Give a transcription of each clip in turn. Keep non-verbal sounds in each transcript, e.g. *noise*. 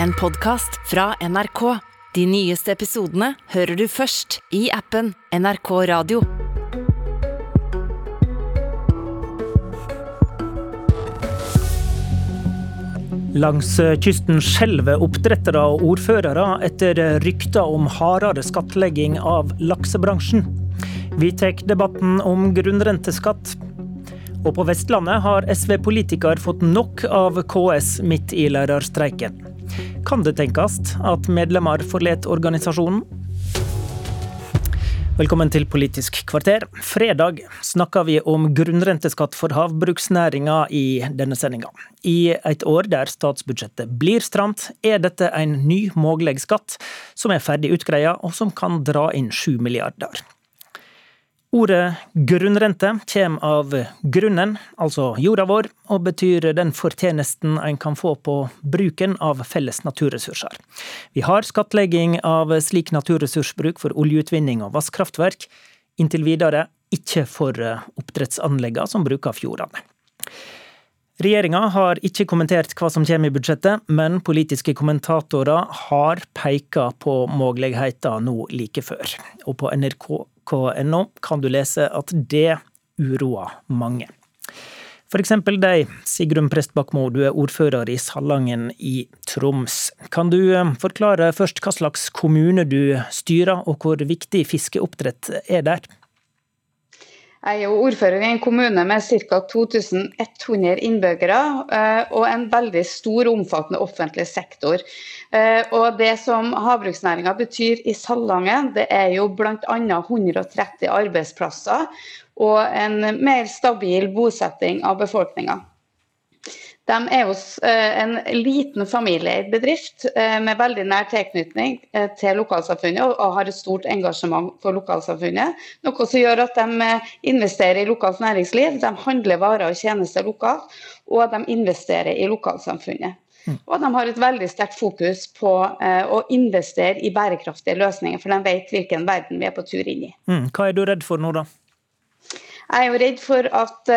en podkast fra NRK. De nyeste episodene hører du først i appen NRK Radio. Langs kysten skjelver oppdrettere og ordførere etter rykter om hardere skattlegging av laksebransjen. Vi tar debatten om grunnrenteskatt. Og på Vestlandet har SV-politiker fått nok av KS midt i lærerstreiken. Kan det tenkes at medlemmer forlater organisasjonen? Velkommen til Politisk kvarter. Fredag snakka vi om grunnrenteskatt for havbruksnæringa i denne sendinga. I et år der statsbudsjettet blir stramt, er dette en ny mulig skatt som er ferdig utgreia, og som kan dra inn sju milliarder. Ordet grunnrente kommer av grunnen, altså jorda vår, og betyr den fortjenesten en kan få på bruken av felles naturressurser. Vi har skattlegging av slik naturressursbruk for oljeutvinning og vannkraftverk, inntil videre ikke for oppdrettsanleggene som bruker fjordene. Regjeringa har ikke kommentert hva som kommer i budsjettet, men politiske kommentatorer har peka på muligheter nå like før. Og på NRK nrk.no kan du lese at det uroer mange. For eksempel deg, Sigrun Prestbakmo, du er ordfører i Salangen i Troms. Kan du eh, forklare først hva slags kommune du styrer, og hvor viktig fiskeoppdrett er der? Jeg er jo ordfører i en kommune med ca. 2100 innbyggere eh, og en veldig stor og omfattende offentlig sektor. Eh, og Det som havbruksnæringa betyr i Salangen, det er jo bl.a. 130 arbeidsplasser og en mer stabil bosetting av befolkninga. De er hos eh, en liten familieeid bedrift eh, med veldig nær tilknytning eh, til lokalsamfunnet og har et stort engasjement for lokalsamfunnet. Noe som gjør at de investerer i lokalt næringsliv, de handler varer og tjenester lokalt, og de investerer i lokalsamfunnet. Mm. Og de har et veldig sterkt fokus på å investere i bærekraftige løsninger, for de vet hvilken verden vi er på tur inn i. Mm. Hva er du redd for nå, da? Jeg er jo redd for at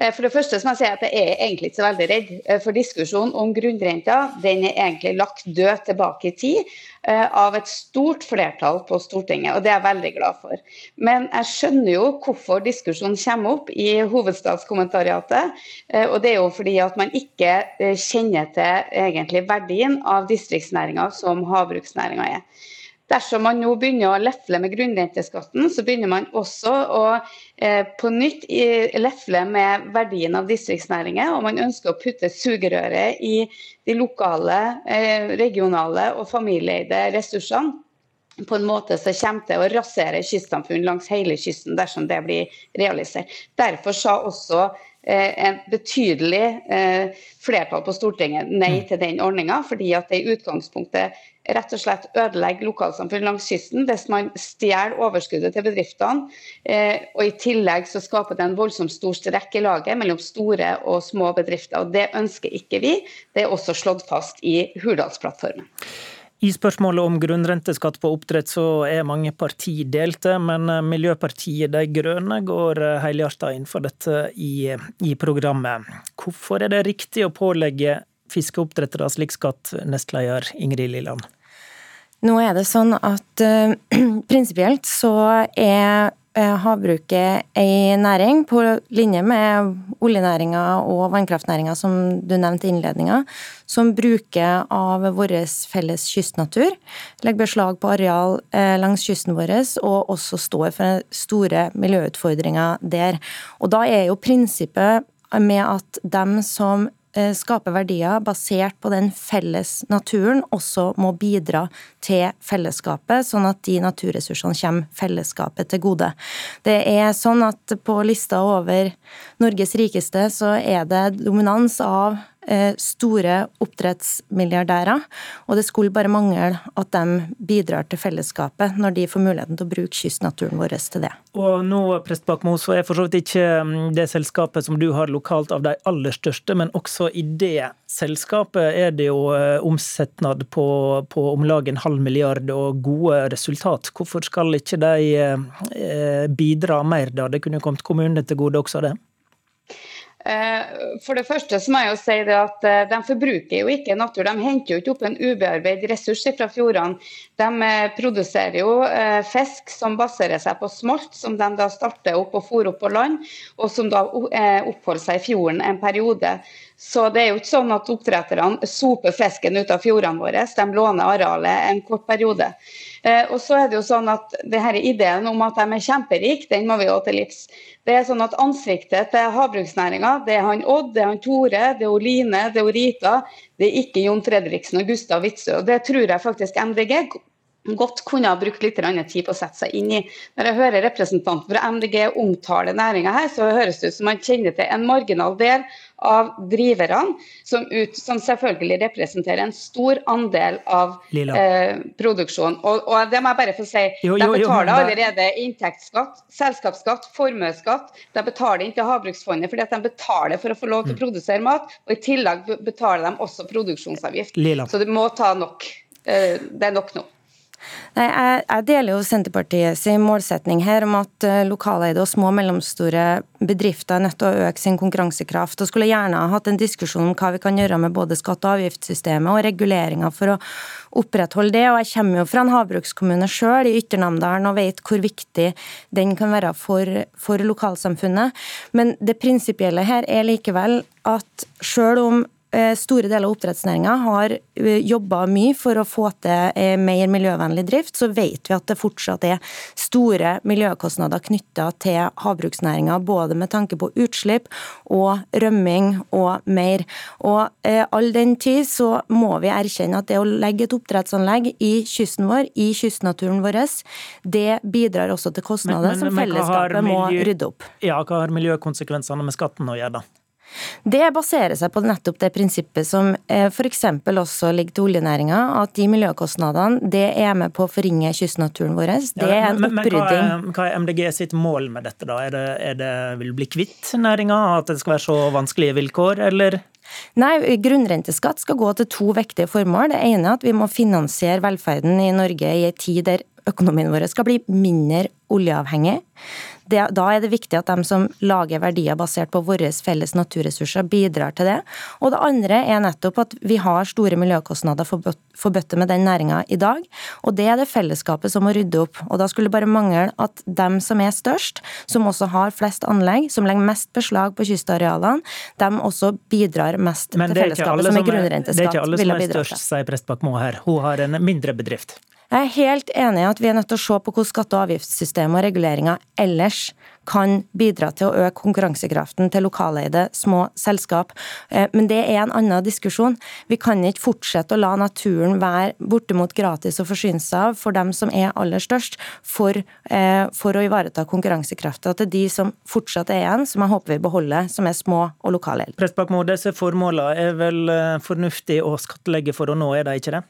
for det første må jeg si at jeg er egentlig ikke så veldig redd. Eh, for diskusjonen om grunnrenta den er egentlig lagt død tilbake i tid eh, av et stort flertall på Stortinget, og det er jeg veldig glad for. Men jeg skjønner jo hvorfor diskusjonen kommer opp i hovedstadskommentariatet. Og det er jo fordi at man ikke kjenner til egentlig verdien av distriktsnæringa som havbruksnæringa er. Dersom man nå begynner å lefle med grunnrenteskatten, så begynner man også å eh, på nytt lefle med verdien av distriktsnæringer. Og man ønsker å putte sugerøret i de lokale, eh, regionale og familieeide ressursene på en måte som kommer til å rasere kystsamfunn langs hele kysten dersom det blir realisert. Derfor sa også eh, et betydelig eh, flertall på Stortinget nei mm. til den ordninga, fordi at det i utgangspunktet rett og slett ødelegge lokalsamfunn langs kysten hvis man stjeler overskuddet til bedriftene. Eh, og I tillegg så skaper det en voldsomt stor strekk i laget mellom store og små bedrifter. og Det ønsker ikke vi. Det er også slått fast i Hurdalsplattformen. I spørsmålet om grunnrenteskatt på oppdrett så er mange partier delte, men Miljøpartiet De Grønne går helhjertet inn for dette i, i programmet. Hvorfor er det riktig å pålegge fiskeoppdrettere slik skatt, nestleder Ingrid Lilland? Nå er det sånn at uh, *clears throat* prinsipielt så er uh, havbruket ei næring på linje med oljenæringa og vannkraftnæringa, som du nevnte i innledninga, som bruker av vår felles kystnatur, legger beslag på areal uh, langs kysten vår og også står for store miljøutfordringer der. Og da er jo prinsippet med at dem som Eh, skape verdier basert på den felles naturen, også må bidra til fellesskapet, sånn at de naturressursene kommer fellesskapet til gode. Det er sånn at på lista over Norges rikeste så er det dominans av Eh, store oppdrettsmilliardærer. Og det skulle bare mangle at de bidrar til fellesskapet når de får muligheten til å bruke kystnaturen vår til det. Og nå Prestbakmo, så er for så vidt ikke mm, det selskapet som du har lokalt av de aller største, men også i det selskapet er det jo eh, omsetnad på, på om lag en halv milliard og gode resultat. Hvorfor skal ikke de eh, bidra mer da? Det kunne kommet kommunene til gode også, det? Eh, for det første så må jeg jo si det at eh, De forbruker jo ikke natur, de henter jo ikke opp en ubearbeidet ressurs fra fjordene. De eh, produserer jo fisk som baserer seg på smolt, som de da starter opp og fôrer opp på land, og som da oppholder seg i fjorden en periode. Så det er jo ikke sånn at oppdretterne soper fisken ut av fjordene våre, de låner arealet en kort periode. Og så er det jo sånn at denne Ideen om at de er kjemperike, den må vi gå til livs. Det er sånn at Ansiktet til havbruksnæringa det er han Odd, det er han Tore, det er Line, det er Rita. Det er ikke Jon Fredriksen og Gustav Witzøe. Det tror jeg faktisk MDG godt kunne ha brukt litt tid på å sette seg inn i. Når jeg hører representanten fra MDG omtale næringa her, så høres det ut som man kjenner til en marginal del av driverne, som, ut, som selvfølgelig representerer en stor andel av eh, produksjonen. Og, og, det må jeg bare få si, jo, jo, de betaler jo, allerede inntektsskatt, selskapsskatt, formuesskatt. De betaler ikke Havbruksfondet fordi at de betaler for å få lov til å mm. produsere mat, og i tillegg betaler de også produksjonsavgift. Lila. Så det må ta nok. Eh, det er nok nå. Nei, jeg, deler jo Senterpartiets målsetning her om at uh, lokaleide og små og mellomstore bedrifter er nødt til å øke sin konkurransekraft. og Skulle gjerne ha hatt en diskusjon om hva vi kan gjøre med både skatte- og avgiftssystemet og reguleringer for å opprettholde det. og Jeg kommer jo fra en havbrukskommune sjøl, i Ytternamdalen og vet hvor viktig den kan være for, for lokalsamfunnet. Men det prinsipielle her er likevel at sjøl om Eh, store deler av oppdrettsnæringa har eh, jobba mye for å få til eh, mer miljøvennlig drift. Så vet vi at det fortsatt er store miljøkostnader knytta til havbruksnæringa, både med tanke på utslipp og rømming og mer. Og all den tid så må vi erkjenne at det å legge et oppdrettsanlegg i kysten vår, i kystnaturen vår, det bidrar også til kostnader men, men, som fellesskapet miljø... må rydde opp. Ja, Hva har miljøkonsekvensene med skatten å gjøre, da? Det baserer seg på nettopp det prinsippet som eh, f.eks. også ligger til oljenæringa, at de miljøkostnadene det er med på å forringe kystnaturen vår. Det er en men, men, opprydding. Men hva er, MDG sitt mål med dette, da? Er det, er det vil bli kvitt næringa? At det skal være så vanskelige vilkår, eller? Nei, grunnrenteskatt skal gå til to vektige formål. Det ene er at vi må finansiere velferden i Norge i en tid der økonomien vår skal bli mindre oljeavhengig det, da er det viktig at de som lager verdier basert på våre felles naturressurser, bidrar til det. Og det andre er nettopp at vi har store miljøkostnader forbøtte med den næringa i dag. Og det er det fellesskapet som må rydde opp. Og da skulle det bare mangle at dem som er størst, som også har flest anlegg, som legger mest beslag på kystarealene, dem også bidrar mest til fellesskapet, som er grunnrenteskatt. Det er ikke alle som er størst, sier Prestbakk-Moe her. Hun har en mindre bedrift. Jeg er helt enig i at vi er nødt til å se på hvordan skatte- og avgiftssystemet og reguleringer ellers kan bidra til å øke konkurransekraften til lokaleide små selskap. Eh, men det er en annen diskusjon. Vi kan ikke fortsette å la naturen være bortimot gratis å forsyne seg av for dem som er aller størst, for, eh, for å ivareta konkurransekrafta til de som fortsatt er igjen, som jeg håper vi beholder, som er små og lokale. Prestbakmo, disse formålene er vel eh, fornuftig å skattlegge for å nå, er det ikke det?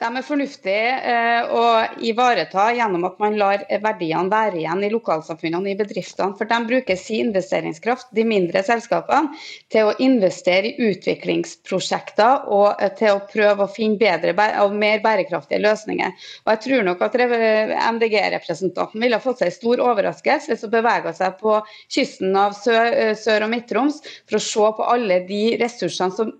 De er fornuftige eh, å ivareta gjennom at man lar verdiene være igjen i lokalsamfunnene i bedriftene. For de bruker sin investeringskraft, de mindre selskapene, til å investere i utviklingsprosjekter og eh, til å prøve å finne bedre og mer bærekraftige løsninger. Og Jeg tror nok at MDG-representanten ville fått seg stor overraskelse hvis hun beveger seg på kysten av Sør-, eh, Sør og Midt-Troms for å se på alle de ressursene som,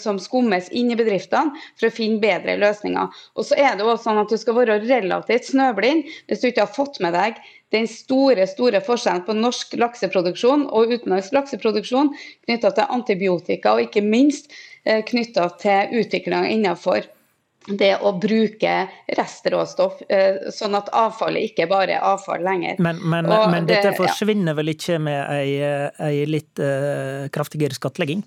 som skummes inn i bedriftene, for å finne bedre løsninger næringa. Og så er det også sånn at Du skal være relativt snøblind hvis du ikke har fått med deg den store store forskjellen på norsk lakseproduksjon og utenlandsk lakseproduksjon knytta til antibiotika, og ikke minst eh, knytta til utviklinga innenfor det å bruke restråstoff, eh, sånn at avfallet ikke bare er avfall lenger. Men, men, men dette forsvinner ja. vel ikke med ei, ei litt uh, kraftigere skattlegging?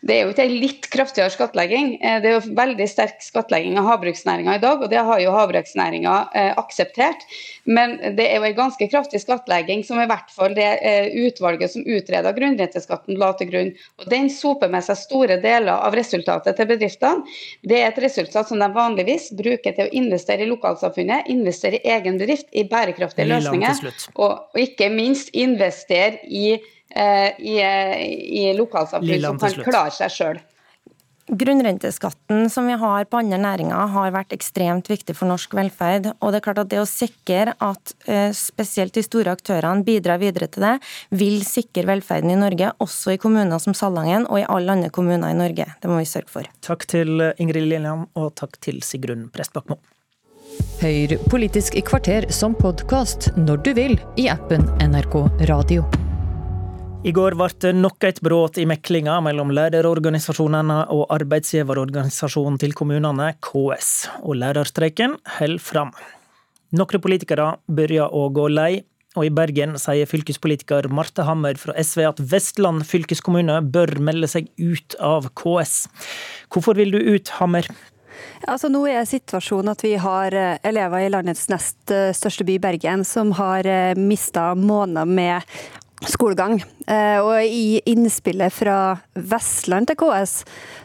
Det er jo ikke en litt kraftigere skattlegging. Eh, det er jo veldig sterk skattlegging av havbruksnæringa i dag, og det har jo havbruksnæringa eh, akseptert. Men det er jo en ganske kraftig skattlegging som i hvert fall det eh, utvalget som utreda grunnrenteskatten la til grunn. Og Den soper med seg store deler av resultatet til bedriftene. Det er et resultat som de vanligvis bruker til å investere i lokalsamfunnet, investere i egen bedrift, i bærekraftige løsninger, og, og ikke minst investere i i, i lokalsamfunn som kan klare seg sjøl. Grunnrenteskatten som vi har på andre næringer har vært ekstremt viktig for norsk velferd. og Det er klart at det å sikre at eh, spesielt de store aktørene bidrar videre til det, vil sikre velferden i Norge, også i kommuner som Salangen og i alle andre kommuner i Norge. Det må vi sørge for. Takk til Ingrid Lillian og takk til Sigrun Prestbakmo. Hør Politisk kvarter som podkast når du vil i appen NRK Radio. I går ble nok et brudd i meklinga mellom lærerorganisasjonene og arbeidsgiverorganisasjonen til kommunene, KS, og lærerstreiken holder fram. Noen politikere begynner å gå lei, og i Bergen sier fylkespolitiker Marte Hammer fra SV at Vestland fylkeskommune bør melde seg ut av KS. Hvorfor vil du ut, Hammer? Altså Nå er situasjonen at vi har eh, elever i landets nest eh, største by, Bergen, som har eh, mista måneder med skolegang. Og i innspillet fra Vestland til KS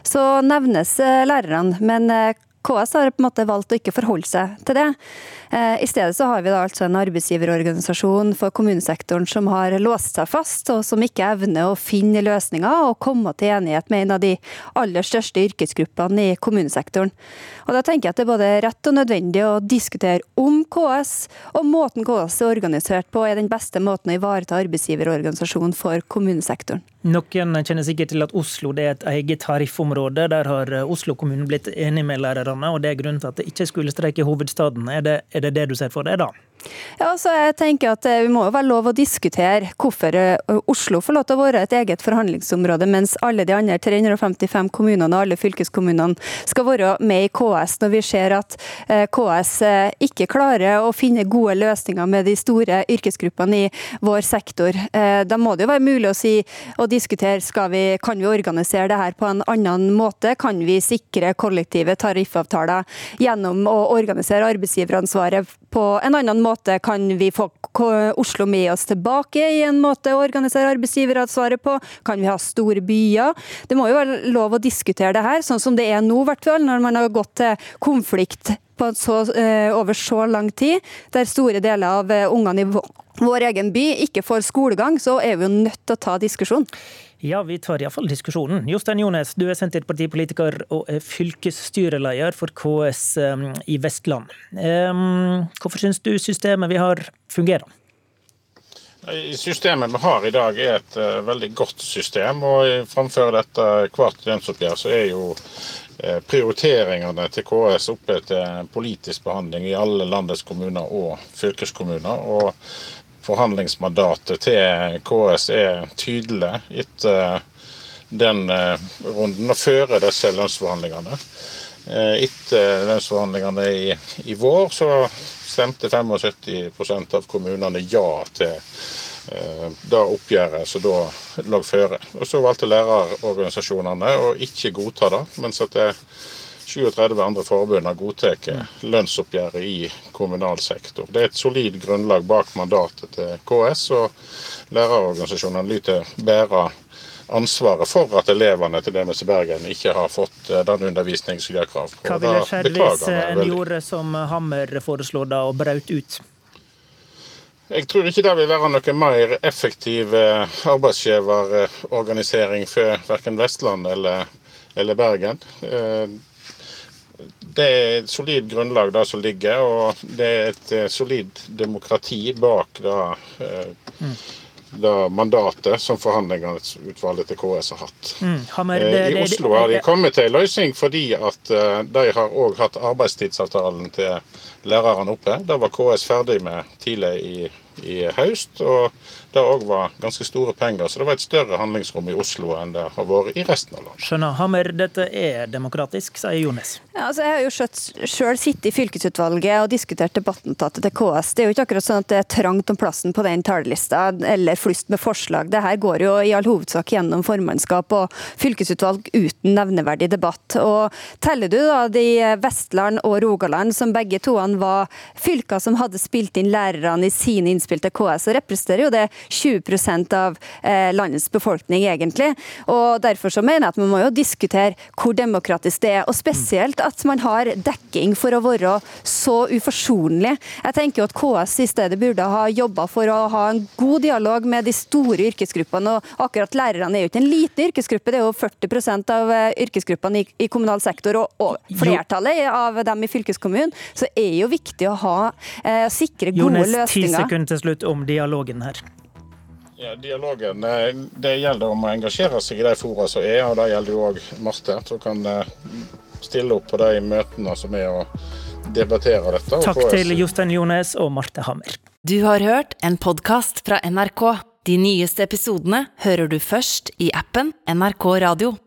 så nevnes lærerne, men KS har på en måte valgt å ikke forholde seg til det. Eh, I stedet så har vi da altså en arbeidsgiverorganisasjon for kommunesektoren som har låst seg fast, og som ikke evner å finne løsninger og komme til enighet med en av de aller største yrkesgruppene i kommunesektoren. Og Da tenker jeg at det er både rett og nødvendig å diskutere om KS og måten KS er organisert på er den beste måten å ivareta arbeidsgiverorganisasjonen for kommunesektoren. Noen kjenner sikkert til at Oslo er et eget tariffområde. Der har Oslo kommune blitt enig med lærerne, og det er grunnen til at det ikke skulle streike i hovedstaden. Er det, er det det du ser for deg da? Ja, altså jeg tenker at eh, Vi må jo være lov å diskutere hvorfor eh, Oslo får lov til å være et eget forhandlingsområde, mens alle de andre 355 kommunene og alle fylkeskommunene skal være med i KS, når vi ser at eh, KS ikke klarer å finne gode løsninger med de store yrkesgruppene i vår sektor. Da må det jo være mulig å si og diskutere skal vi, kan vi organisere det her på en annen måte. Kan vi sikre kollektive tariffavtaler gjennom å organisere arbeidsgiveransvaret på en annen måte? kan vi få Oslo med oss tilbake i en måte å organisere arbeidsgiveransvaret på? Kan vi ha store byer? Det må jo være lov å diskutere det her, sånn som det er nå, hvert når man har gått til konflikt så, eh, over så lang tid, der store deler av eh, ungene i vår egen by ikke får skolegang, så er vi jo nødt til å ta diskusjon. Ja, vi tar iallfall diskusjonen. Jostein Jones, du er Senterpartipolitiker og er fylkesstyreleder for KS um, i Vestland. Um, hvorfor syns du systemet vi har, fungerer? Systemet vi har i dag er et uh, veldig godt system. og Framfor dette hvert lønnsoppgjør så er jo uh, prioriteringene til KS oppe til politisk behandling i alle landets kommuner og fylkeskommuner. og forhandlingsmandatet til KS er tydelig etter den eh, runden og føre disse lønnsforhandlingene. Eh, etter lønnsforhandlingene i, i vår så stemte 75% av kommunene ja til eh, det oppgjøret som da lå føre. Og Så valgte lærerorganisasjonene å ikke godta det, mens at det 37 andre forbund har godtatt lønnsoppgjøret i kommunal sektor. Det er et solid grunnlag bak mandatet til KS, og lærerorganisasjonene lyter bære ansvaret for at elevene til DMS Bergen ikke har fått eh, den undervisning som de har krav på. Hva ville skjedd hvis en gjorde som Hammer foreslår da, og brøt ut? Jeg tror ikke det vil være noe mer effektiv eh, arbeidsgiverorganisering for verken Vestland eller, eller Bergen. Det er et solid grunnlag det som ligger, og det er et eh, solid demokrati bak det, eh, mm. det mandatet som forhandlingsutvalget til KS har hatt. Mm. Hammer, eh, det, I Oslo har de kommet til en løsning fordi at de har òg hatt arbeidstidsavtalen til lærerne oppe. Det var KS ferdig med tidlig i, i høst. og det òg var ganske store penger. Så det var et større handlingsrom i Oslo enn det har vært i resten av landet. Skjønner. Hammer, dette er demokratisk, sier Jones. Ja, altså jeg har jo sjøl sittet i fylkesutvalget og diskutert debattnotatet til KS. Det er jo ikke akkurat sånn at det er trangt om plassen på den talerlista, eller flust med forslag. Det her går jo i all hovedsak gjennom formannskap og fylkesutvalg uten nevneverdig debatt. Og teller du da de Vestland og Rogaland, som begge toene var fylker som hadde spilt inn lærerne i sine innspill til KS, så representerer jo det 20 av eh, landets befolkning, egentlig. Og Derfor så mener jeg at man må jo diskutere hvor demokratisk det er, og spesielt at man har dekking for å være så uforsonlig. Jeg tenker jo at KS i stedet burde ha jobba for å ha en god dialog med de store yrkesgruppene. og akkurat Lærerne er jo ikke en liten yrkesgruppe, det er jo 40 av eh, yrkesgruppene i, kommunal sektor, og, og flertallet av dem i fylkeskommunen. Så er jo viktig å ha, eh, sikre gode Jonas, løsninger. Til slutt om dialogen her. Ja, Dialogen eh, det gjelder om å engasjere seg i de fora som er, og det gjelder jo òg Marte. Som kan eh, stille opp på de møtene som er og debattere dette. Takk til Jostein Jones og Marte Hammer. Du har hørt en podkast fra NRK. De nyeste episodene hører du først i appen NRK Radio.